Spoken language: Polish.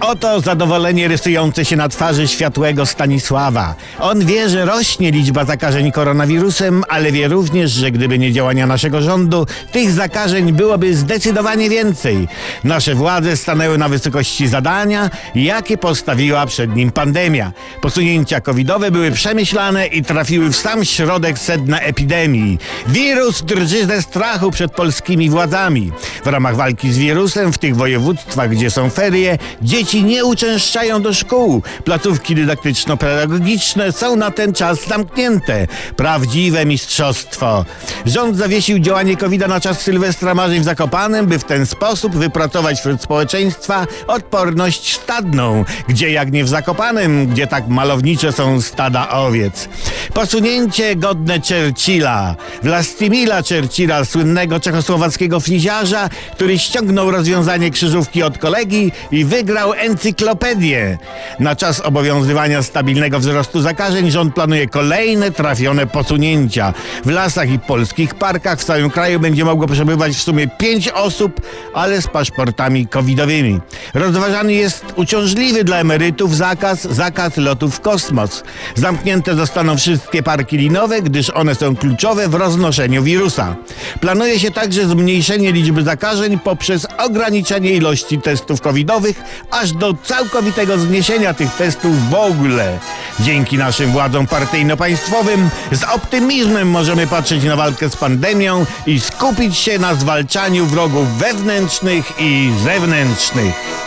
Oto zadowolenie rysujące się na twarzy światłego Stanisława. On wie, że rośnie liczba zakażeń koronawirusem, ale wie również, że gdyby nie działania naszego rządu, tych zakażeń byłoby zdecydowanie więcej. Nasze władze stanęły na wysokości zadania, jakie postawiła przed nim pandemia. Posunięcia covidowe były przemyślane i trafiły w sam środek sedna epidemii. Wirus drży ze strachu przed polskimi władzami. W ramach walki z wirusem w tych województwach, gdzie są ferie, dzieci nie uczęszczają do szkół. Placówki dydaktyczno-pedagogiczne są na ten czas zamknięte. Prawdziwe mistrzostwo. Rząd zawiesił działanie covid na czas Sylwestra Marzeń w Zakopanem, by w ten sposób wypracować wśród społeczeństwa odporność stadną. Gdzie jak nie w Zakopanem, gdzie tak malownicze są stada owiec. Posunięcie godne Churchilla. Vlastimila Churchilla, słynnego czechosłowackiego fliziarza, który ściągnął rozwiązanie krzyżówki od kolegi i wygrał encyklopedię. Na czas obowiązywania stabilnego wzrostu zakażeń rząd planuje kolejne trafione posunięcia. W lasach i polskich parkach w całym kraju będzie mogło przebywać w sumie pięć osób, ale z paszportami covidowymi. Rozważany jest uciążliwy dla emerytów zakaz, zakaz lotów w kosmos. Zamknięte zostaną wszystkie parki linowe, gdyż one są kluczowe w roznoszeniu wirusa. Planuje się także zmniejszenie liczby zakażeń poprzez ograniczenie ilości testów covidowych aż do całkowitego zniesienia tych testów w ogóle. Dzięki naszym władzom partyjno-państwowym z optymizmem możemy patrzeć na walkę z pandemią i skupić się na zwalczaniu wrogów wewnętrznych i zewnętrznych.